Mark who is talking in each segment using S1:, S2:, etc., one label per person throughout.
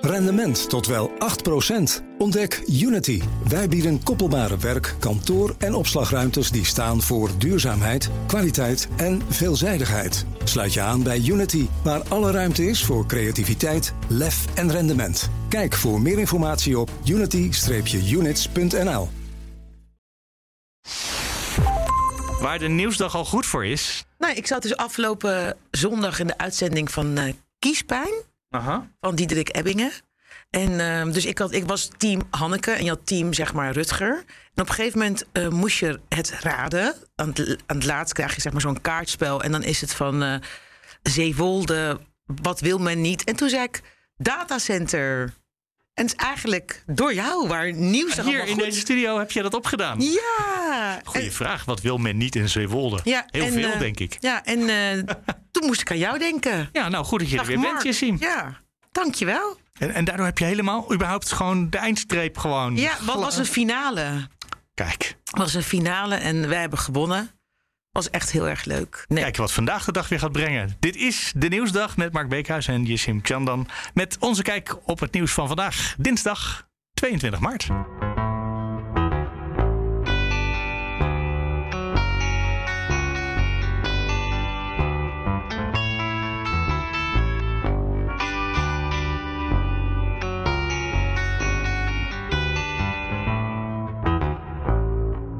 S1: Rendement tot wel 8%. Ontdek Unity. Wij bieden koppelbare werk, kantoor en opslagruimtes die staan voor duurzaamheid, kwaliteit en veelzijdigheid. Sluit je aan bij Unity, waar alle ruimte is voor creativiteit, lef en rendement. Kijk voor meer informatie op unity-units.nl.
S2: Waar de nieuwsdag al goed voor is.
S3: Nou, ik zat dus afgelopen zondag in de uitzending van uh, Kiespijn.
S2: Aha.
S3: Van Diederik Ebbingen. En uh, dus ik, had, ik was team Hanneke en je had team, zeg maar, Rutger. En op een gegeven moment uh, moest je het raden. Aan het, aan het laatst krijg je zeg maar zo'n kaartspel. En dan is het van uh, Zeewolde, wat wil men niet? En toen zei ik, datacenter. En het is eigenlijk door jou waar nieuws
S2: Hier in
S3: goed...
S2: deze studio heb je dat opgedaan.
S3: Ja.
S2: Goeie en... vraag. Wat wil men niet in Zeewolde?
S3: Ja,
S2: Heel
S3: en,
S2: veel,
S3: uh,
S2: denk ik.
S3: Ja, en toen moest ik aan jou denken.
S2: Ja, nou goed dat je
S3: Dag,
S2: er weer
S3: Mark.
S2: bent, Jessim.
S3: Ja, dankjewel.
S2: En, en daardoor heb je helemaal, überhaupt gewoon de eindstreep gewoon...
S3: Ja, wat was een finale.
S2: Kijk.
S3: was een finale en wij hebben gewonnen. Was echt heel erg leuk. Nee.
S2: Kijk wat vandaag de dag weer gaat brengen. Dit is de Nieuwsdag met Mark Beekhuis en Jessim Chandan. Met onze kijk op het nieuws van vandaag. Dinsdag 22 maart.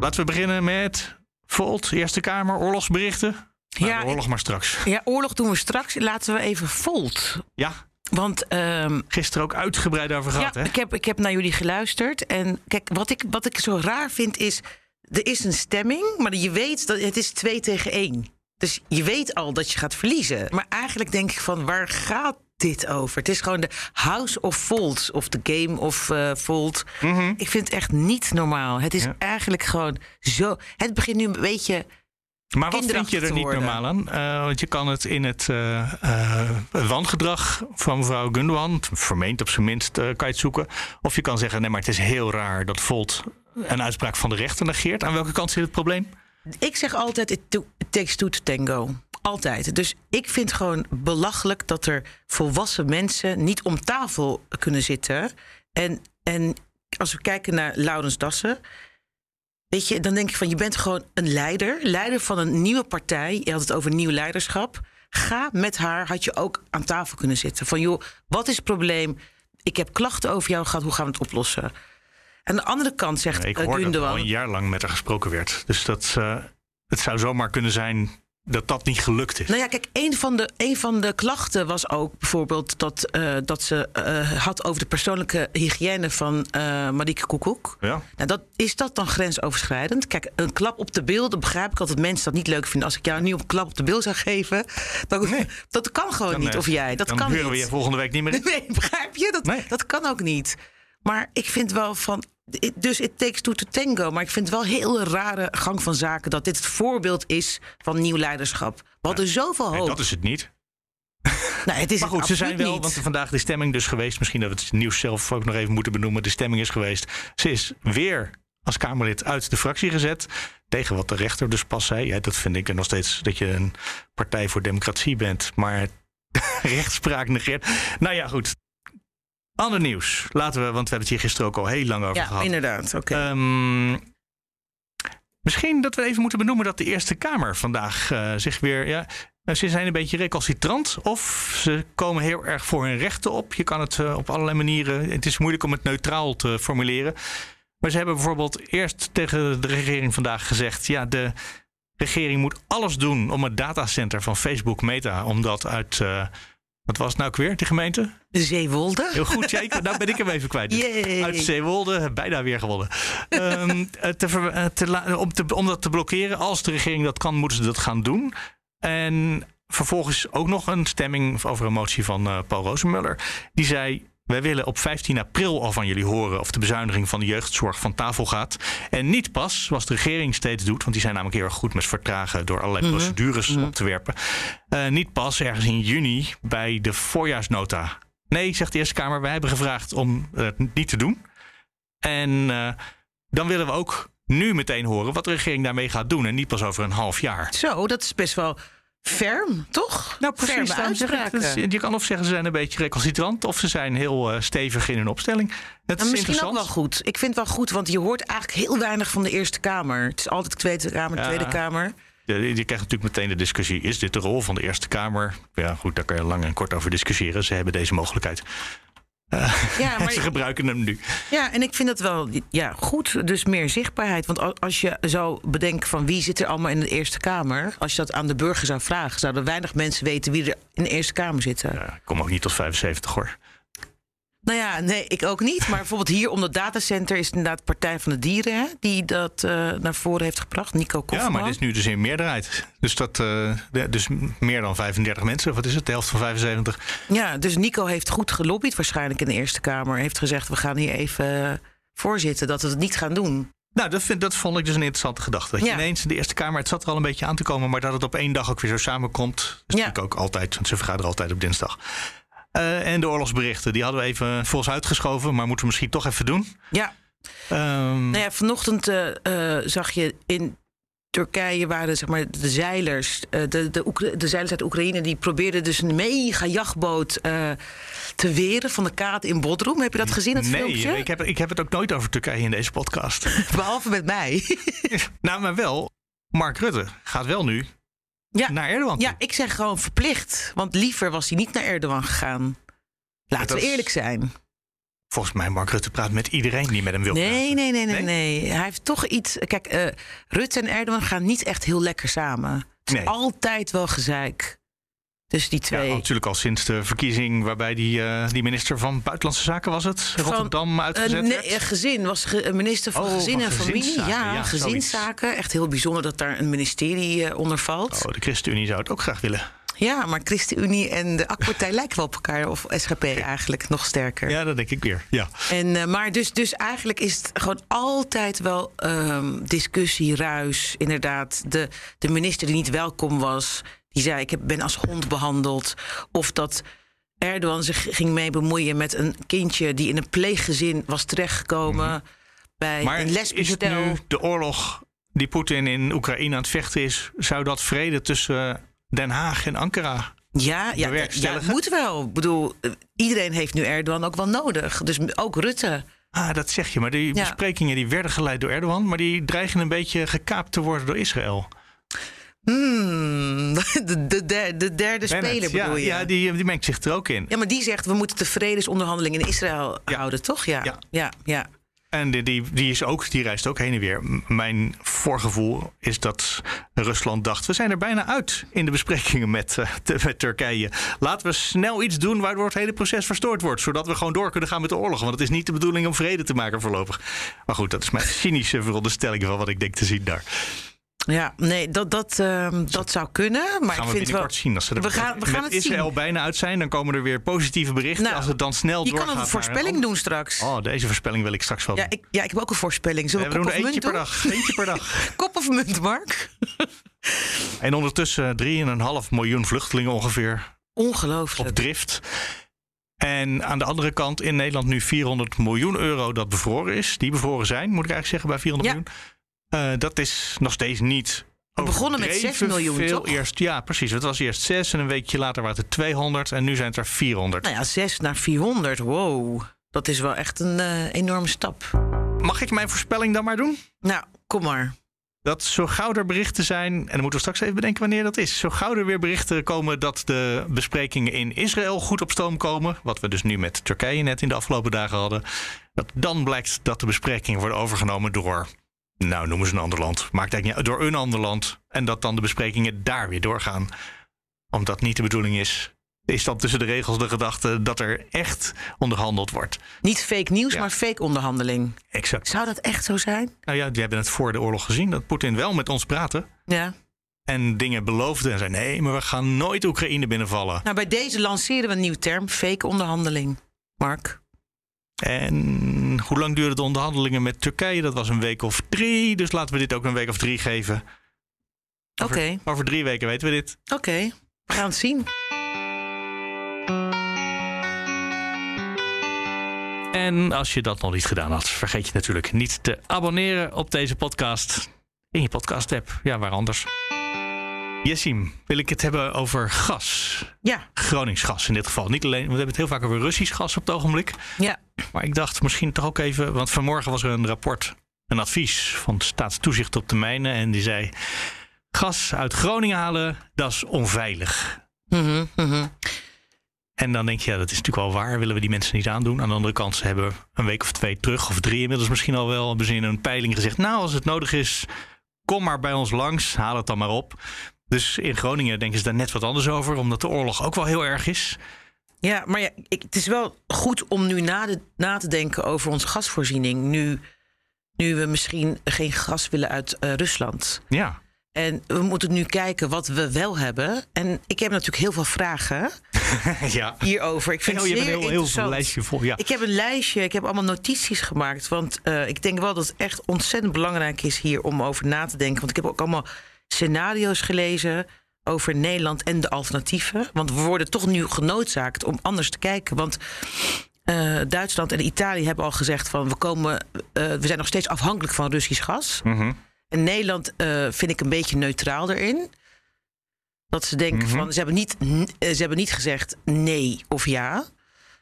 S2: Laten we beginnen met Volt, Eerste Kamer, oorlogsberichten. Nou,
S3: Ja,
S2: de oorlog maar straks.
S3: Ja, oorlog doen we straks. Laten we even Volt.
S2: Ja,
S3: Want ehm,
S2: gisteren ook uitgebreid over gehad,
S3: ja,
S2: hè?
S3: ik, heb, ik heb naar jullie geluisterd. En kijk, wat ik, wat ik zo raar vind is... Er is een stemming, maar je weet dat het is twee tegen één. Dus je weet al dat je gaat verliezen. Maar eigenlijk denk ik van, waar gaat dit over? Het is gewoon de House of Volt. Of de Game of uh, Volt. Ik vind het echt niet normaal. Het is.
S2: Ja.
S3: eigenlijk gewoon zo... Het begint nu een beetje...
S2: Maar wat vind je er niet
S3: worden.
S2: normaal aan? Eh, want je kan het in het eh, wangedrag van mevrouw Gundogan, vermeend op zijn minst, kan je het zoeken. Of je kan zeggen, nee, maar het is heel raar dat Volt een uitspraak van de rechter negeert. Aan welke kant zit het probleem?
S3: Ik zeg altijd, it, takes two to tango. Altijd. Dus ik vind gewoon belachelijk dat er volwassen mensen niet om tafel kunnen zitten. En, en als we kijken naar Laurens Dassen. Weet je, dan denk ik van je bent gewoon een leider. Leider van een nieuwe partij. Je had het over nieuw leiderschap. Ga met haar, had je ook aan tafel kunnen zitten. Van joh, wat is het probleem? Ik heb klachten over jou gehad, hoe gaan we het oplossen? Aan de andere kant zegt
S2: Ik
S3: eh,
S2: hoor dat al een jaar lang met haar gesproken werd. Dus dat, eh, het zou zomaar kunnen zijn dat dat niet gelukt is.
S3: Nou ja, kijk, een van de, een van de klachten was ook bijvoorbeeld dat, eh, dat ze eh, had over de persoonlijke hygiëne van eh Marieke Koekoek.
S2: Ja.
S3: Nou, dat, is dat dan grensoverschrijdend? Kijk, een klap op de bil, dan begrijp ik altijd mensen dat niet leuk vinden. Als ik jou nu een klap op de bil zou geven, dan,
S2: Nee.
S3: dat kan gewoon
S2: Dan,
S3: niet. Of jij, dat
S2: dan
S3: kan
S2: huren
S3: niet.
S2: we je volgende week niet meer in.
S3: Nee, begrijp je? Dat,
S2: Nee.
S3: dat kan ook niet. Maar ik vind wel van. Dus it takes two to tango. Maar ik vind het wel een heel rare gang van zaken dat dit het voorbeeld is van nieuw leiderschap. We hadden zoveel
S2: Nee,
S3: hoop.
S2: dat is het niet.
S3: Nou, het is
S2: Maar goed, ze zijn wel,
S3: niet.
S2: want vandaag de stemming dus geweest. Misschien dat we het nieuws zelf ook nog even moeten benoemen. De stemming is geweest. Ze is weer als Kamerlid uit de fractie gezet. Tegen wat de rechter dus pas zei. Ja, dat vind ik nog steeds dat je een partij voor democratie bent. Maar rechtspraak negeert. Nou ja, goed. Ander nieuws. Laten we, want we hebben het hier gisteren ook al heel lang over
S3: Ja,
S2: gehad.
S3: inderdaad. Oké.
S2: Ehm, misschien dat we even moeten benoemen dat de Eerste Kamer vandaag eh, zich weer. Ja, nou, ze zijn een beetje recalcitrant. Of ze komen heel erg voor hun rechten op. Je kan het eh, op allerlei manieren. Het is moeilijk om het neutraal te formuleren. Maar ze hebben bijvoorbeeld eerst tegen de regering vandaag gezegd: ja, de regering moet alles doen om het datacenter van Facebook Meta, om dat uit. eh, wat was het nou ook weer, de gemeente?
S3: de Zeewolde.
S2: Heel goed, ik, nou ben ik hem even kwijt.
S3: Yay.
S2: Uit Zeewolde, bijna weer gewonnen. Ehm, eh, te ver- eh, te om, te, om dat te blokkeren, als de regering dat kan, moeten ze dat gaan doen. En vervolgens ook nog een stemming over een motie van eh, Paul Rozenmuller. Die zei, wij willen op 15 april al van jullie horen of de bezuiniging van de jeugdzorg van tafel gaat. En niet pas, zoals de regering steeds doet, want die zijn namelijk heel erg goed met vertragen door allerlei procedures op te werpen. Eh, niet pas ergens in juni bij de voorjaarsnota. Nee, zegt de Eerste Kamer, wij hebben gevraagd om het niet te doen. En eh, dan willen we ook nu meteen horen wat de regering daarmee gaat doen. En niet pas over een half jaar.
S3: Zo, dat is best wel ferm, toch?
S2: Nou, precies.
S3: Ferme
S2: daarom zeg ik,
S3: uitspraken.
S2: dat is- je kan of zeggen ze zijn een beetje recalcitrant... of ze zijn heel eh, stevig in hun opstelling. Het
S3: Maar
S2: is
S3: misschien ook wel goed. Ik vind het wel goed, want je hoort eigenlijk heel weinig van de Eerste Kamer. Het is altijd Tweede Kamer,
S2: Ja.
S3: Tweede Kamer.
S2: Je, je krijgt natuurlijk meteen de discussie: is dit de rol van de Eerste Kamer? Ja, goed, daar kan je lang en kort over discussiëren. Ze hebben deze mogelijkheid.
S3: Ja,
S2: En ze
S3: maar,
S2: gebruiken hem nu.
S3: ja, en ik vind het wel ja, goed, dus meer zichtbaarheid. Want al- als je zou bedenken van wie zit er allemaal in de Eerste Kamer... als je dat aan de burger zou vragen... zouden weinig mensen weten wie er in de Eerste Kamer zitten.
S2: Ja, ik kom ook niet tot 75 hoor.
S3: Nou ja, nee, ik ook niet. Maar bijvoorbeeld hier om dat datacenter is het inderdaad Partij van de Dieren... Hè, die dat eh, naar voren heeft gebracht, Nico
S2: Ja,
S3: Kofman.
S2: maar dit is nu dus in meerderheid. Dus, dat, eh, dus meer dan 35 mensen. Wat is het? De helft van 75.
S3: Ja, dus Nico heeft goed gelobbyd waarschijnlijk in de Eerste Kamer. Heeft gezegd, we gaan hier even voorzitten, dat we het niet gaan doen.
S2: Nou, dat, vind, dat vond ik dus een interessante gedachte. Dat je
S3: Ja.
S2: ineens in de Eerste Kamer, het zat er al een beetje aan te komen, maar dat het op één dag ook weer zo samenkomt. Dat is
S3: Ja.
S2: natuurlijk ook altijd, want ze vergaderen altijd op dinsdag. Eh, en de oorlogsberichten, die hadden we even voor ons uitgeschoven, maar moeten we misschien toch even doen.
S3: Ja,
S2: Ehm,
S3: nou ja, vanochtend eh, eh, zag je in Turkije waren zeg maar, de zeilers, de, de, Oekra- de zeilers uit Oekraïne, die probeerden dus een mega jachtboot te weren van de kaat in Bodrum. Heb je dat gezien, dat
S2: nee,
S3: filmpje?
S2: ik heb, ik heb het ook nooit over Turkije in deze podcast.
S3: Behalve met mij.
S2: nou, maar wel, Mark Rutte gaat wel nu
S3: ja.
S2: naar Erdogan. toe.
S3: ja, ik zeg gewoon verplicht. Want liever was hij niet naar Erdogan gegaan. Laten we eerlijk zijn.
S2: Volgens mij, Mark Rutte praat met iedereen die met hem wil
S3: Nee,
S2: praten.
S3: nee, nee, nee,
S2: Nee?
S3: nee. Hij heeft toch iets. Kijk, eh, Rutte en Erdogan gaan niet echt heel lekker samen. Het is
S2: Nee.
S3: altijd wel gezeik. Tussen die
S2: Ja,
S3: twee.
S2: natuurlijk al sinds de verkiezing waarbij die, eh, die minister van Buitenlandse Zaken was het, Rotterdam uitgezet
S3: nee,
S2: werd.
S3: eh, gezin was ge- minister van
S2: Oh,
S3: Gezin
S2: van
S3: en Familie. Ja,
S2: ja,
S3: gezinszaken. Echt heel bijzonder dat daar een ministerie eh, onder valt.
S2: Oh, de ChristenUnie zou het ook graag willen.
S3: Ja, maar ChristenUnie en de AK-partij lijken wel op elkaar. Of SGP eigenlijk nog sterker.
S2: Ja, dat denk ik weer. Ja.
S3: En, maar dus, dus eigenlijk is het gewoon altijd wel ehm, discussie, ruis. Inderdaad, de, de minister die niet welkom was, die zei: Ik heb, ben als hond behandeld. Of dat Erdogan zich ging mee bemoeien met een kindje die in een pleeggezin was terechtgekomen. Bij
S2: Mhm. Maar
S3: een
S2: is
S3: lesbisch
S2: het
S3: stel.
S2: nu de oorlog die Poetin in Oekraïne aan het vechten is, zou dat vrede tussen Den Haag en Ankara?
S3: Ja, ja, moet wel. Ik bedoel, eh, iedereen heeft nu Erdogan ook wel nodig. Dus ook Rutte.
S2: Ah, dat zeg je. Maar die
S3: Ja.
S2: besprekingen die werden geleid door Erdogan, maar die dreigen een beetje gekaapt te worden door Israël.
S3: Hmm, de, de, de derde speler bedoel
S2: ja,
S3: je?
S2: Ja, die, die mengt zich er ook in.
S3: Ja, maar die zegt we moeten de vredesonderhandelingen in Israël
S2: Ja.
S3: houden, toch? Ja.
S2: Ja.
S3: ja, ja.
S2: En die, die, die, is ook, die reist ook heen en weer. Mijn voorgevoel is dat Rusland dacht... we zijn er bijna uit in de besprekingen met, eh, te- met Turkije. Laten we snel iets doen waardoor het hele proces verstoord wordt... zodat we gewoon door kunnen gaan met de oorlog. Want het is niet de bedoeling om vrede te maken voorlopig. Maar goed, dat is mijn cynische veronderstelling van wat ik denk te zien daar.
S3: Ja, nee, dat, dat, ehm, dat zou kunnen. Maar
S2: Gaan
S3: ik
S2: we
S3: vind wel.
S2: binnenkort zien. Als ze er
S3: We gaan- we gaan
S2: met
S3: het
S2: Israël
S3: zien.
S2: bijna uit zijn... dan komen er weer positieve berichten.
S3: Nou,
S2: als het dan snel
S3: Je
S2: doorgaat
S3: kan een voorspelling
S2: een
S3: doen straks.
S2: Oh, deze voorspelling wil ik straks wel
S3: Ja
S2: doen.
S3: ik, ja, ik heb ook een voorspelling. Zullen we,
S2: we doen er eentje per dag. Eentje per dag.
S3: Kop of munt, Mark?
S2: En ondertussen 3,5 miljoen vluchtelingen ongeveer op
S3: Ongelooflijk.
S2: drift. En aan de andere kant in Nederland nu 400 miljoen euro dat bevroren is. Die bevroren zijn, moet ik eigenlijk zeggen, bij 400
S3: Ja.
S2: miljoen. Eh, dat is nog steeds niet.
S3: We begonnen met
S2: overdreven
S3: 6 miljoen,
S2: veel.
S3: toch?
S2: Eerst, ja, precies. Het was eerst 6 en een weekje later waren het er 200 en nu zijn het er 400.
S3: Nou ja, 6 naar 400. Wow. Dat is wel echt een eh, enorme stap.
S2: Mag ik mijn voorspelling dan maar doen?
S3: Nou, kom maar.
S2: Dat zo gauw er berichten zijn, en dan moeten we straks even bedenken wanneer dat is. Zo gauw er weer berichten komen dat de besprekingen in Israël goed op stoom komen. Wat we dus nu met Turkije net in de afgelopen dagen hadden. Dat dan blijkt dat de besprekingen worden overgenomen door, nou noemen ze een ander land. Maakt eigenlijk niet door een ander land. En dat dan de besprekingen daar weer doorgaan. Omdat niet de bedoeling is. Is dan tussen de regels de gedachte dat er echt onderhandeld wordt.
S3: Niet fake nieuws,
S2: Ja.
S3: maar fake onderhandeling.
S2: Exact.
S3: Zou dat echt zo zijn?
S2: Nou ja, we hebben het voor de oorlog gezien. Dat Poetin wel met ons praatte.
S3: Ja.
S2: en dingen beloofde en zei: nee, maar we gaan nooit Oekraïne binnenvallen.
S3: Nou, bij deze lanceren we een nieuw term: fake onderhandeling. Mark.
S2: En hoe lang duurden de onderhandelingen met Turkije? Dat was een week of drie, dus laten we dit ook een week of drie geven.
S3: Oké,
S2: Over, over drie weken weten we dit.
S3: oké. We gaan het zien.
S2: En als je dat nog niet gedaan had, vergeet je natuurlijk niet te abonneren op deze podcast in je podcast-app. Ja, waar anders. Jessim, wil ik het hebben over gas.
S3: Ja,
S2: Gronings gas in dit geval. Niet alleen, we hebben het heel vaak over Russisch gas op het ogenblik.
S3: ja.
S2: Maar ik dacht misschien toch ook even, want vanmorgen was er een rapport, een advies van het staatstoezicht op de mijnen. En die zei: gas uit Groningen halen, dat is onveilig.
S3: Mhm, mhm.
S2: En dan denk je, ja, dat is natuurlijk wel waar. Willen we die mensen niet aandoen? Aan de andere kant, ze hebben een week of twee terug, of drie inmiddels misschien al wel, hebben ze in een peiling gezegd: Nou, als het nodig is, kom maar bij ons langs, haal het dan maar op. Dus in Groningen denken ze daar net wat anders over, omdat de oorlog ook wel heel erg is.
S3: Ja, maar ja, ik, het is wel goed om nu na, de, na te denken over onze gasvoorziening. Nu, nu we misschien geen gas willen uit eh, Rusland.
S2: Ja,
S3: En we moeten nu kijken wat we wel hebben. En ik heb natuurlijk heel veel vragen
S2: ja.
S3: hierover. Ik vind
S2: Oh,
S3: het
S2: je hebt
S3: zeer
S2: een heel, heel lijstje vol. Ja.
S3: Ik heb een lijstje, ik heb allemaal notities gemaakt. Want eh, ik denk wel dat het echt ontzettend belangrijk is hier om over na te denken. Want ik heb ook allemaal scenario's gelezen over Nederland en de alternatieven. Want we worden toch nu genoodzaakt om anders te kijken. Want eh, Duitsland en Italië hebben al gezegd van we komen, eh, we zijn nog steeds afhankelijk van Russisch gas.
S2: Mhm.
S3: En Nederland eh, vind ik een beetje neutraal erin. Dat ze denken
S2: Mhm.
S3: van ze hebben, niet, ze hebben niet gezegd nee of ja.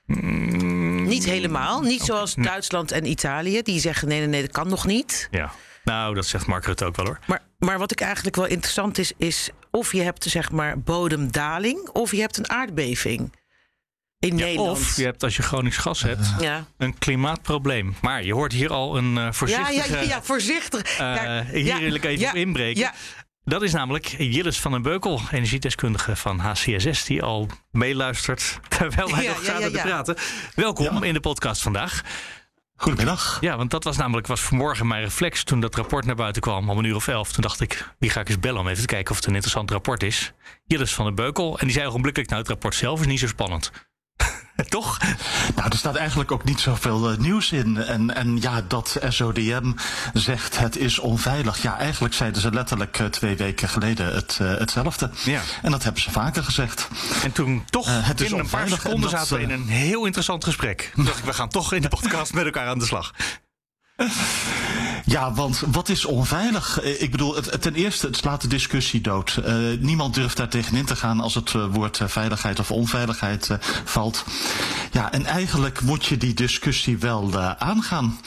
S3: Niet helemaal. Niet zoals
S2: Nee.
S3: Duitsland en Italië. Die zeggen nee, nee, nee, dat kan nog niet.
S2: ja. Nou, dat zegt Mark Rutte ook wel hoor.
S3: Maar, maar wat ik eigenlijk wel interessant is, is of je hebt zeg maar bodemdaling of je hebt een aardbeving in Nederland.
S2: Of je hebt als je Gronings gas hebt,
S3: ja.
S2: een klimaatprobleem. Maar je hoort hier al een eh,
S3: Ja,
S2: voorzichtige...
S3: ja, ja, ja, voorzichtig.
S2: eh,
S3: Ja,
S2: hier wil ik even
S3: ja,
S2: op inbreken.
S3: Ja,
S2: Dat is namelijk Jillis van den Beukel, energiedeskundige van HCSS, die al meeluistert terwijl wij
S3: Ja,
S2: nog
S3: ja,
S2: zaten
S3: ja, ja.
S2: te praten. Welkom
S4: Ja.
S2: in de podcast vandaag.
S4: Goedemiddag.
S2: Ja, want dat was namelijk was vanmorgen mijn reflex toen dat rapport naar buiten kwam om een uur of elf. Toen dacht ik, die ga ik eens bellen om even te kijken of het een interessant rapport is. Jillis van den Beukel. En die zei ogenblikkelijk, nou het rapport zelf is niet zo spannend. Toch?
S4: Nou, er staat eigenlijk ook niet zoveel eh, nieuws in. En, en ja, dat SODM zegt het is onveilig. Ja, eigenlijk zeiden ze letterlijk eh, twee weken geleden het, eh, hetzelfde.
S2: Ja.
S4: En dat hebben ze vaker gezegd.
S2: En toen toch,
S4: Eh, het is
S2: in een paar seconden
S4: dat,
S2: zaten we in een heel interessant gesprek. Toen dacht ik, we gaan toch in de podcast met elkaar aan de slag.
S4: Ja, want wat is onveilig? Eh, Ik bedoel, ten eerste, het slaat de discussie dood. Eh, niemand durft daar tegenin te gaan als het eh, woord veiligheid of onveiligheid valt. Ja, en eigenlijk moet je die discussie wel aangaan.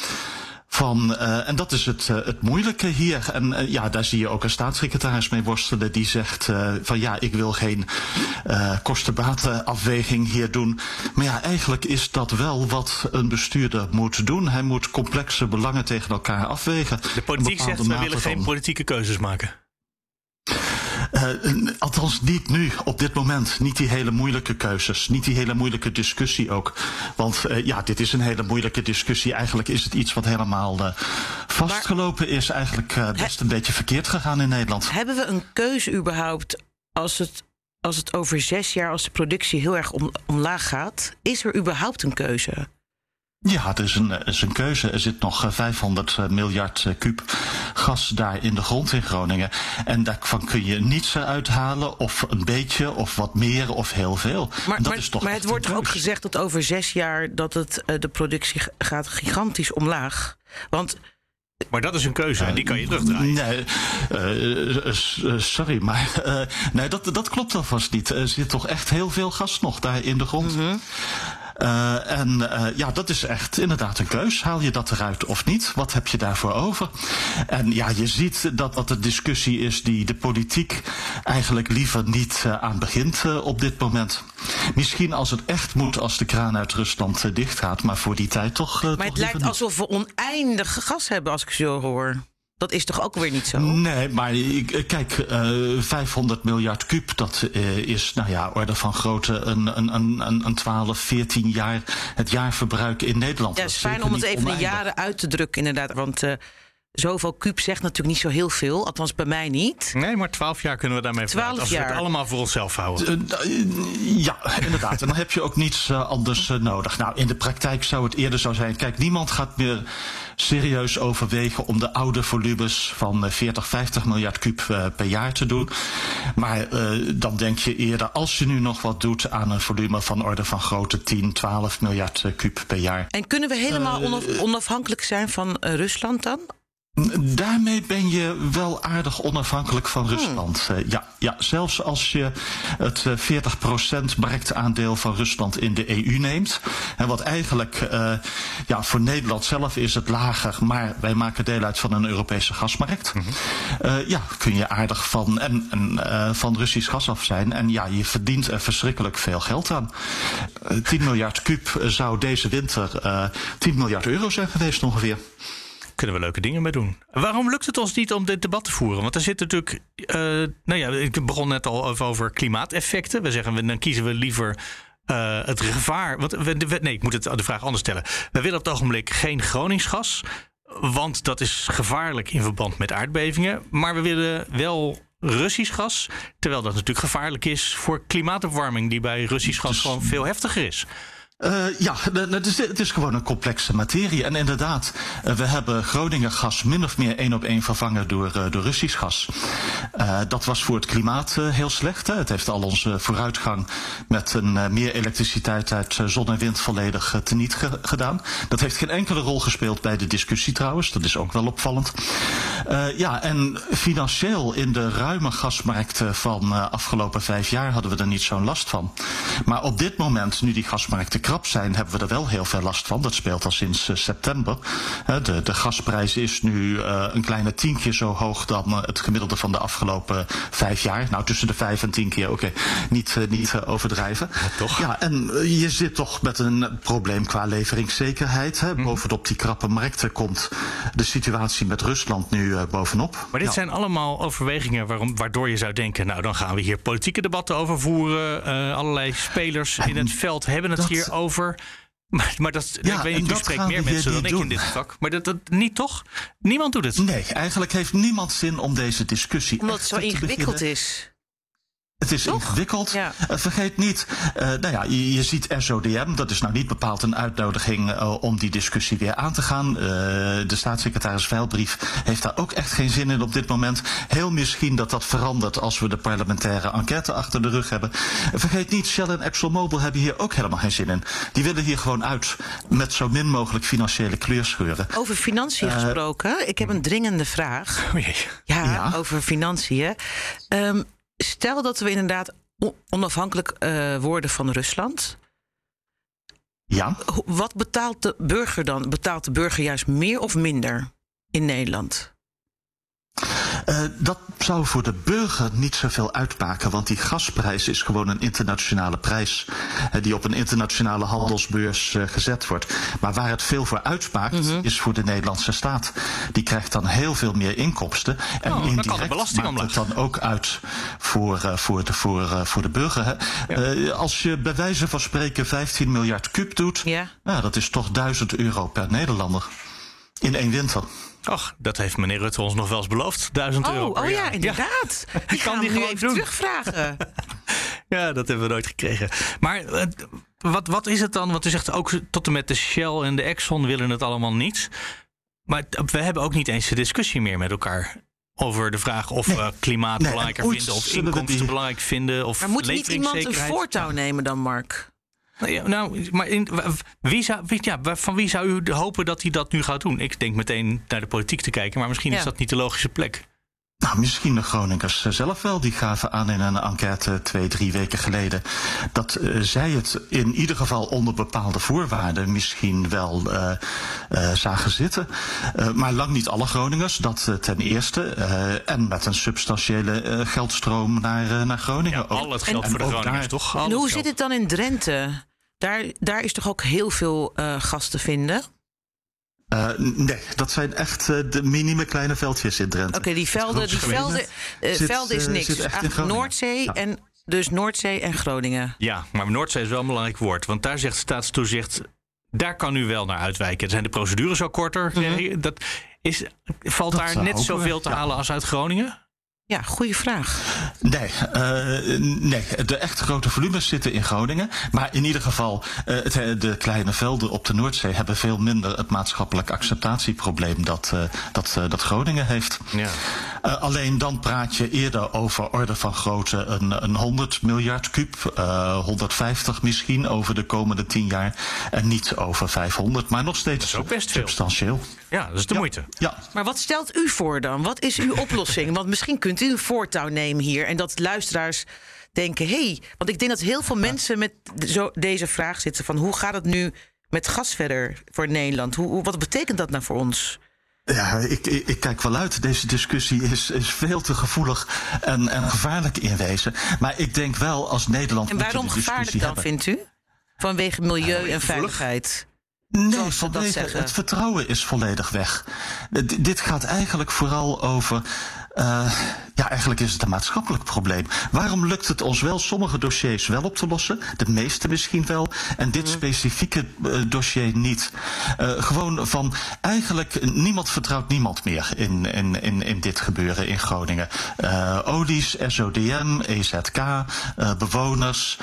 S4: Van, eh, en dat is het, eh, het moeilijke hier. En eh, ja, daar zie je ook een staatssecretaris mee worstelen. Die zegt van ja, ik wil geen kostenbatenafweging hier doen. Maar ja, eigenlijk is dat wel wat een bestuurder moet doen. Hij moet complexe belangen tegen elkaar afwegen.
S2: De politiek zegt, we willen geen politieke keuzes maken.
S4: Eh, althans, niet nu, op dit moment. Niet die hele moeilijke keuzes. Niet die hele moeilijke discussie ook. Want eh, ja, dit is een hele moeilijke discussie. Eigenlijk is het iets wat helemaal eh, vastgelopen is. Eigenlijk best een beetje verkeerd gegaan in Nederland.
S3: Hebben we een keuze überhaupt als het, als het over zes jaar, als de productie heel erg om, omlaag gaat? Is er überhaupt een keuze?
S4: Ja, is een, er is een keuze. Er zit nog eh, 500 eh, miljard eh, kuub gas daar in de grond in Groningen. En daarvan kun je niets uithalen, of een beetje, of wat meer, of heel veel.
S3: Maar,
S4: dat
S3: maar,
S4: is toch
S3: maar het wordt toch ook gezegd dat over zes jaar dat het, eh, de productie gaat gigantisch omlaag. Want
S2: Maar dat is een keuze en die kan je terugdraaien.
S4: Nee, eh, eh, eh, sorry, maar eh, nee, dat, dat klopt alvast niet. Er zit toch echt heel veel gas nog daar in de grond. Eh, en eh, ja, dat is echt inderdaad een keus. Haal je dat eruit of niet? Wat heb je daarvoor over? En ja, je ziet dat dat een discussie is die de politiek eigenlijk liever niet eh, aan begint op dit moment. Misschien als het echt moet, als de kraan uit Rusland eh, dichtgaat, maar voor die tijd toch.
S3: maar het lijkt alsof we oneindig gas hebben, als ik zo hoor. Dat is toch ook weer niet zo?
S4: Nee, maar eh, kijk, eh 500 miljard kuub, dat eh, is, nou ja, orde van grootte een, een, een, een, een 12, 14 jaar het jaarverbruik in Nederland.
S3: Ja, het
S4: is
S3: fijn om het even in
S4: oneindig.
S3: jaren uit te drukken, inderdaad. Want eh, zoveel kuub zegt natuurlijk niet zo heel veel. Althans, bij mij niet.
S2: Nee, maar twaalf jaar kunnen we daarmee
S3: 12
S2: vooruit. Als we het
S3: jaar.
S2: allemaal voor onszelf houden.
S4: Eh, eh, Ja, inderdaad. En dan heb je ook niets eh, anders nodig. Nou, in de praktijk zou het eerder zo zijn. Kijk, niemand gaat meer serieus overwegen om de oude volumes van eh, 40, 50 miljard kuub per jaar te doen. Maar dan denk je eerder, als je nu nog wat doet aan een volume van orde van grootte 10, 12 miljard kuub per jaar.
S3: En kunnen we helemaal onaf- onafhankelijk zijn van Rusland dan?
S4: Daarmee ben je wel aardig onafhankelijk van Rusland. Uh, ja, ja, zelfs als je het uh, 40% marktaandeel van Rusland in de EU neemt. En wat eigenlijk, uh, ja, voor Nederland zelf is het lager, maar wij maken deel uit van een Europese gasmarkt. -hmm. ja, kun je aardig van, en, en van Russisch gas af zijn. En ja, je verdient er verschrikkelijk veel geld aan. 10 miljard kuub zou deze winter 10 miljard euro zijn geweest ongeveer
S2: kunnen we leuke dingen mee doen. Waarom lukt het ons niet om dit debat te voeren? Want er zit natuurlijk. Uh, nou ja, ik begon net al over klimaateffecten. We zeggen, dan kiezen we liever. Uh, het gevaar. Want we, we, nee, ik moet het, de vraag anders stellen. We willen op het ogenblik geen Groningsgas. Want dat is gevaarlijk in verband met aardbevingen. Maar we willen wel Russisch gas. Terwijl dat natuurlijk gevaarlijk is voor klimaatopwarming, die bij Russisch gas gewoon veel heftiger is.
S4: Uh, ja, het is, het is gewoon een complexe materie. En inderdaad, uh, we hebben Groningen gas min of meer één op één vervangen door, uh, door Russisch gas. dat was voor het klimaat heel slecht. Hè? Het heeft al onze vooruitgang met een meer elektriciteit uit zon en wind volledig teniet ge gedaan. Dat heeft geen enkele rol gespeeld bij de discussie trouwens. Dat is ook wel opvallend. ja, en financieel in de ruime gasmarkten van afgelopen vijf jaar hadden we er niet zo'n last van. Maar op dit moment, nu die gasmarkten krap zijn, hebben we er wel heel veel last van. Dat speelt al sinds uh, september. De, de gasprijs is nu uh, een kleine tien keer zo hoog dan het gemiddelde van de afgelopen vijf jaar. Nou, tussen de vijf en tien keer, oké, okay. niet, niet overdrijven.
S2: Ja, toch?
S4: Ja, en je zit toch met een probleem qua leveringszekerheid. Hè. Mm. Bovenop die krappe markten komt de situatie met Rusland nu bovenop.
S2: Maar dit
S4: ja.
S2: zijn allemaal overwegingen waarom, waardoor je zou denken, nou dan gaan we hier politieke debatten over voeren. allerlei spelers en in het veld hebben het hier over. Maar, maar dat, ja, ik weet niet, u spreekt meer mensen dan doen. ik in dit vak. Maar dat, dat niet toch? Niemand doet het.
S4: Nee, eigenlijk heeft niemand zin om deze discussie.
S3: Omdat het zo ingewikkeld is.
S4: Het is Toch? ingewikkeld. Ja. Uh, vergeet niet, uh, nou ja, je, je, ziet SODM, dat is nou niet bepaald een uitnodiging uh, om die discussie weer aan te gaan. de staatssecretaris Veilbrief heeft daar ook echt geen zin in op dit moment. Heel misschien dat dat verandert als we de parlementaire enquête achter de rug hebben. vergeet niet, Shell en ExxonMobil hebben hier ook helemaal geen zin in. Die willen hier gewoon uit met zo min mogelijk financiële kleurscheuren.
S3: Over financiën gesproken, ik heb een dringende vraag.
S2: Oh.
S3: Ja, ja. over financiën. Um, stel dat we inderdaad onafhankelijk uh, worden van Rusland.
S4: Ja.
S3: Wat betaalt de burger dan? Betaalt de burger juist meer of minder in Nederland?
S4: Uh, dat zou voor de burger niet zoveel uitmaken, want die gasprijs is gewoon een internationale prijs uh, die op een internationale handelsbeurs uh, gezet wordt. Maar waar het veel voor uitmaakt, mm -hmm. is voor de Nederlandse staat. Die krijgt dan heel veel meer inkomsten. En
S2: oh,
S4: indirect maakt het dan ook uit voor, voor, de, voor, voor de burger. Ja. als je bij wijze van spreken 15 miljard kuub doet,
S3: ja.
S4: nou, dat is toch 1000 euro per Nederlander in één winter.
S2: Ach, dat heeft meneer Rutte ons nog wel eens beloofd. Duizend
S3: oh,
S2: euro per
S3: Oh ja,
S2: jaar.
S3: inderdaad. Ja. Die kan die gewoon even
S2: doen.
S3: terugvragen.
S2: ja, dat hebben we nooit gekregen. Maar wat, wat is het dan? Want u zegt ook tot en met de Shell en de Exxon willen het allemaal niet. Maar we hebben ook niet eens de discussie meer met elkaar over de vraag of nee. we klimaat nee, belangrijker vinden of inkomsten die... belangrijk vinden of
S3: Maar moet niet iemand een voortouw nemen dan, Mark?
S2: Nou, maar in, wie zou, wie, ja, van wie zou u hopen dat hij dat nu gaat doen? Ik denk meteen naar de politiek te kijken, maar misschien ja. is dat niet de logische plek.
S4: Nou, misschien de Groningers zelf wel. Die gaven aan in een enquête twee, drie weken geleden. dat uh, zij het in ieder geval onder bepaalde voorwaarden misschien wel uh, uh, zagen zitten. maar lang niet alle Groningers, dat ten eerste. en met een substantiële geldstroom naar, naar Groningen.
S2: Ja, al het geld en, voor de Groningers, daar, toch?
S3: En hoe zit het dan in Drenthe? Daar, daar is toch ook heel veel gas te vinden?
S4: Uh, nee, dat zijn echt uh, de minime kleine veldjes in Drenthe.
S3: Oké, okay, die velden, die velden, uh, zit, velden is niks. Echt Noordzee ja. en dus Noordzee en Groningen.
S2: Ja, maar Noordzee is wel een belangrijk woord. Want daar zegt staatstoezicht, daar kan u wel naar uitwijken. Er zijn de procedures zo korter. Mm -hmm. Dat is, valt dat daar net zoveel te halen als uit Groningen?
S3: Ja, goede vraag.
S4: Nee, uh, nee, de echt grote volumes zitten in Groningen. Maar in ieder geval, uh, het, de kleine velden op de Noordzee hebben veel minder het maatschappelijk acceptatieprobleem dat, uh, dat, dat Groningen heeft.
S2: Ja.
S4: Uh, alleen dan praat je eerder over orde van grootte een, een 100 miljard kuub, uh, 150 misschien over de komende 10 jaar. En niet over 500, maar nog steeds
S2: Dat is ook best veel. Ja, dat is de moeite.
S4: Ja,
S3: Maar wat stelt u voor dan? Wat is uw oplossing? Want misschien kunt u een voortouw nemen hier en dat luisteraars denken: hé, hey, want ik denk dat heel veel mensen met zo deze vraag zitten: van hoe gaat het nu met gas verder voor Nederland? Hoe, wat betekent dat nou voor ons?
S4: Ja, ik, ik, ik kijk wel uit. Deze discussie is, is veel te gevoelig en, en gevaarlijk in wezen. Maar ik denk wel als Nederland.
S3: En
S4: moet je
S3: waarom gevaarlijk dan,
S4: hebben.
S3: vindt u? Vanwege milieu en veiligheid.
S4: Nee,
S3: zeggen.
S4: het vertrouwen is volledig weg. D- dit gaat eigenlijk vooral over. Eh, ja, eigenlijk is het een maatschappelijk probleem. Waarom lukt het ons wel sommige dossiers wel op te lossen? De meeste misschien wel. En dit specifieke eh, dossier niet. Eh, gewoon van eigenlijk niemand vertrouwt niemand meer in, in, in, in dit gebeuren in Groningen. Olies, SODM, EZK, bewoners.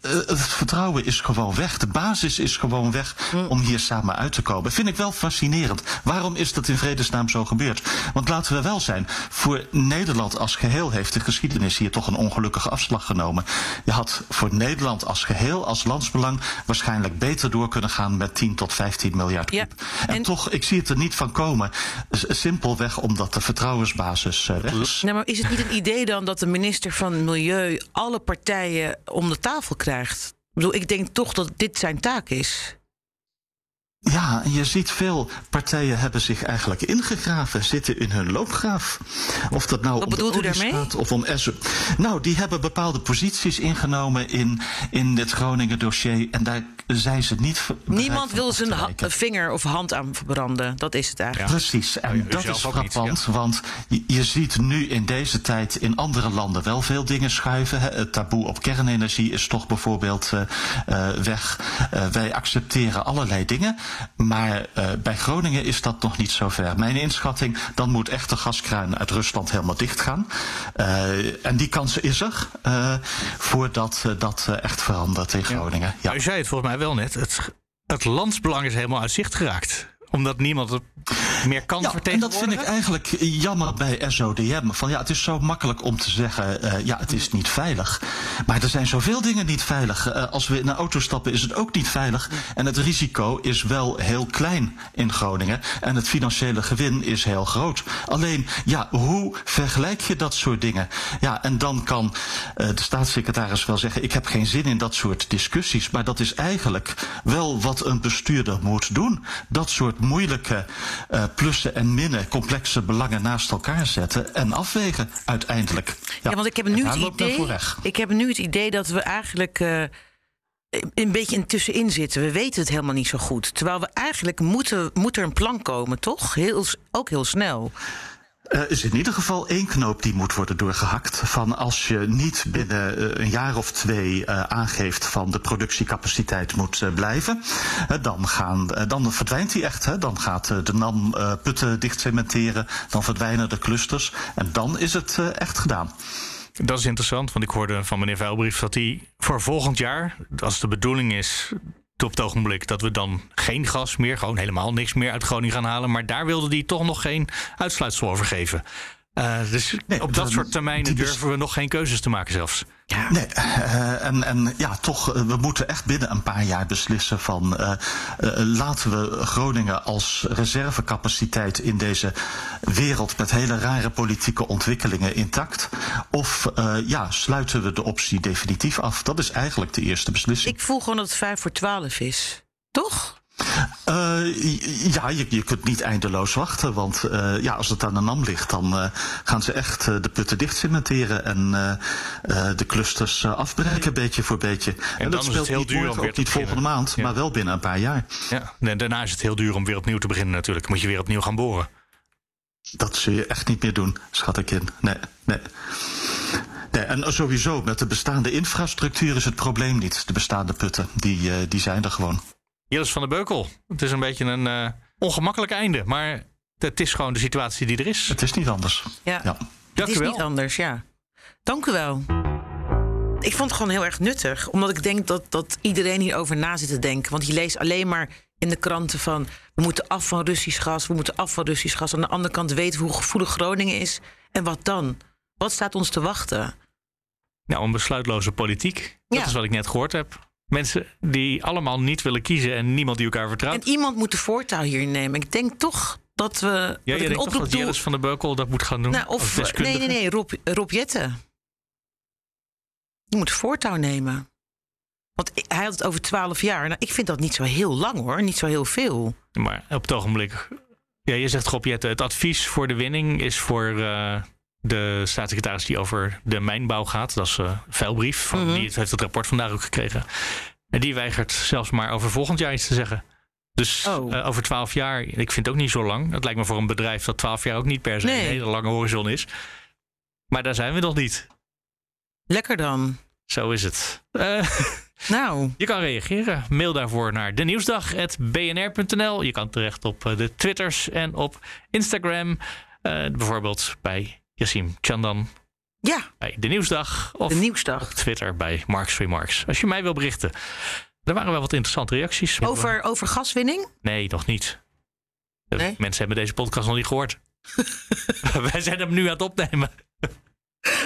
S4: Het vertrouwen is gewoon weg. De basis is gewoon weg om hier samen uit te komen. Vind ik wel fascinerend. Waarom is dat in vredesnaam zo gebeurd? Want laten we wel zijn, voor Nederland als geheel heeft de geschiedenis hier toch een ongelukkige afslag genomen. Je had voor Nederland als geheel, als landsbelang, waarschijnlijk beter door kunnen gaan met 10 tot 15 miljard
S3: Ja.
S4: En,
S3: en-
S4: toch, ik zie het er niet van komen. Simpelweg omdat de vertrouwensbasis eh, weg is.
S3: Nou, maar is het niet een idee dan dat de minister van Milieu alle partijen om de tafel krijgt? Ik bedoel, ik denk toch dat dit zijn taak is.
S4: Ja, en je ziet veel partijen hebben zich eigenlijk ingegraven, zitten in hun loopgraaf. Of dat nou
S3: Wat
S4: om de
S3: u
S4: gaat of om SO. Nou, die hebben bepaalde posities ingenomen in, in dit Groningen dossier. En daar zijn ze niet
S3: Niemand wil zijn vinger of hand aan verbranden. Dat is het eigenlijk.
S4: Precies, en
S2: ja, u
S4: dat is
S2: niet,
S4: frappant, want je, je ziet nu in deze tijd in andere landen wel veel dingen schuiven. Hè. Het taboe op kernenergie is toch bijvoorbeeld eh, eh, weg. Eh, wij accepteren allerlei dingen, maar eh, bij Groningen is dat nog niet zo ver. Mijn inschatting, dan moet echt de gaskraan uit Rusland helemaal dicht gaan. Eh, en die kans is er, eh, voordat eh, dat echt verandert in Groningen. Ja.
S2: U zei het volgens mij wel net. Het, het landsbelang is helemaal uit zicht geraakt. Omdat niemand het meer kan
S4: Ja, en dat vind ik eigenlijk jammer bij SODM. Van ja, het is zo makkelijk om te zeggen, eh, ja, het is niet veilig. Maar er zijn zoveel dingen niet veilig. Eh, als we in een auto stappen is het ook niet veilig. En het risico is wel heel klein in Groningen. En het financiële gewin is heel groot. Alleen, ja, hoe vergelijk je dat soort dingen? Ja, en dan kan eh, de staatssecretaris wel zeggen, ik heb geen zin in dat soort discussies. Maar dat is eigenlijk wel wat een bestuurder moet doen. Dat soort moeilijke eh, plussen en minnen, complexe belangen naast elkaar zetten en afwegen uiteindelijk.
S3: Ja, want ik heb nu het idee. Ik heb nu het idee dat we eigenlijk eh, een beetje in tussenin zitten. We weten het helemaal niet zo goed. Terwijl we eigenlijk moeten, moet er een plan komen, toch? Heel, ook heel snel.
S4: Er is in ieder geval één knoop die moet worden doorgehakt. Van als je niet binnen eh, een jaar of twee eh, aangeeft van de productiecapaciteit moet eh, blijven, eh, dan, gaan, eh, dan verdwijnt die echt. Hè. Dan gaat eh, de NAM eh, putten dichtcementeren, dan verdwijnen de clusters en dan is het eh, echt gedaan.
S2: Dat is interessant, want ik hoorde van meneer Vuilbrief dat hij voor volgend jaar, als de bedoeling is op het ogenblik dat we dan geen gas meer, gewoon helemaal niks meer uit Groningen gaan halen, maar daar wilde hij toch nog geen uitsluitsel over geven. Eh, dus
S4: Nee,
S2: op dat
S4: de-
S2: soort termijnen
S4: bes-
S2: durven we nog geen keuzes te maken zelfs.
S4: Nee, eh, en, en ja, toch, eh, we moeten echt binnen een paar jaar beslissen van eh, eh, laten we Groningen als reservecapaciteit in deze wereld met hele rare politieke ontwikkelingen intact. Of eh, ja, sluiten we de optie definitief af? Dat is eigenlijk de eerste beslissing.
S3: Ik voel gewoon dat het vijf voor twaalf is. Toch?
S4: Eh, ja, je, je kunt niet eindeloos wachten. Want eh, ja, als het aan de NAM ligt, dan eh, gaan ze echt de putten dicht cementeren en de clusters afbreken, beetje voor beetje. En, dat speelt
S2: heel
S4: niet
S2: duur
S4: morgen, ook niet volgende maand,
S2: Ja.
S4: maar wel binnen een paar jaar.
S2: Ja. En daarna is het heel duur om weer opnieuw te beginnen natuurlijk. Moet je weer opnieuw gaan boren.
S4: Dat zul je echt niet meer doen, schat ik in. Nee, nee. Nee, en sowieso, met de bestaande infrastructuur is het probleem niet. De bestaande putten, die, die zijn er gewoon.
S2: Jillis van der Beukel, het is een beetje een eh, ongemakkelijk einde, maar het is gewoon de situatie die er is.
S4: Het is niet anders.
S3: Ja.
S4: Ja.
S2: Dank
S3: het
S2: u
S3: is
S2: wel.
S3: niet anders, ja. Dank u wel. Ik vond het gewoon heel erg nuttig. Omdat ik denk dat, dat iedereen hierover na zit te denken. Want je leest alleen maar in de kranten van... we moeten af van Russisch gas, we moeten af van Russisch gas. Aan de andere kant weten we hoe gevoelig Groningen is. En wat dan? Wat staat ons te wachten?
S2: Nou, een besluitloze politiek. Dat
S3: Ja.
S2: is wat ik net gehoord heb. Mensen die allemaal niet willen kiezen en niemand die elkaar vertrouwt.
S3: En iemand moet de voortouw hier nemen. Ik denk toch dat we...
S2: ja,
S3: dat een oproep
S2: dat van der Beukel dat moet gaan doen?
S3: Nou, of, nee, nee, nee, Rob, Rob Jetten. Die moet voortouw nemen. Want hij had het over twaalf jaar. Nou, ik vind dat niet zo heel lang hoor, niet zo heel veel.
S2: Maar op het ogenblik... Ja, je zegt Rob Jetten, het advies voor de winning is voor eh, de staatssecretaris die over de mijnbouw gaat. Dat is eh vuilbrief. Van,
S3: Mhm.
S2: Die heeft het rapport vandaag ook gekregen. En die weigert zelfs maar over volgend jaar iets te zeggen. Dus
S3: Oh.
S2: eh, over twaalf jaar, ik vind het ook niet zo lang. Het lijkt me voor een bedrijf dat twaalf jaar ook niet per se
S3: Nee.
S2: een hele lange horizon is. Maar daar zijn we nog niet.
S3: Lekker dan.
S2: Zo is het. Eh,
S3: Nou,
S2: je kan reageren. Mail daarvoor naar denieuwsdag.bnr.nl. Je kan terecht op de Twitters en op Instagram. Bijvoorbeeld bij Yassim Chandan
S3: ja,
S2: bij De Nieuwsdag. Of
S3: de nieuwsdag.
S2: Twitter bij Marks Remarks. Als je mij wil berichten. Er waren wel wat interessante reacties.
S3: Over, over gaswinning?
S2: Nee, nog niet.
S3: Nee?
S2: Mensen hebben deze podcast nog niet gehoord. Wij zijn hem nu aan het opnemen.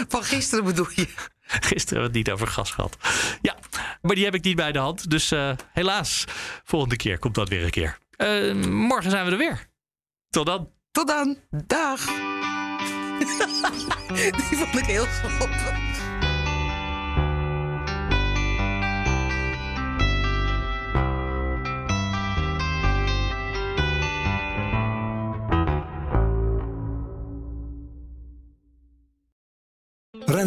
S3: Van gisteren bedoel je?
S2: Gisteren hebben we het niet over gas gehad. Ja, maar die heb ik niet bij de hand. Dus eh, helaas, volgende keer komt dat weer een keer. Eh, morgen zijn we er weer. Tot dan.
S3: Tot dan. Dag. Die vond ik heel grappig.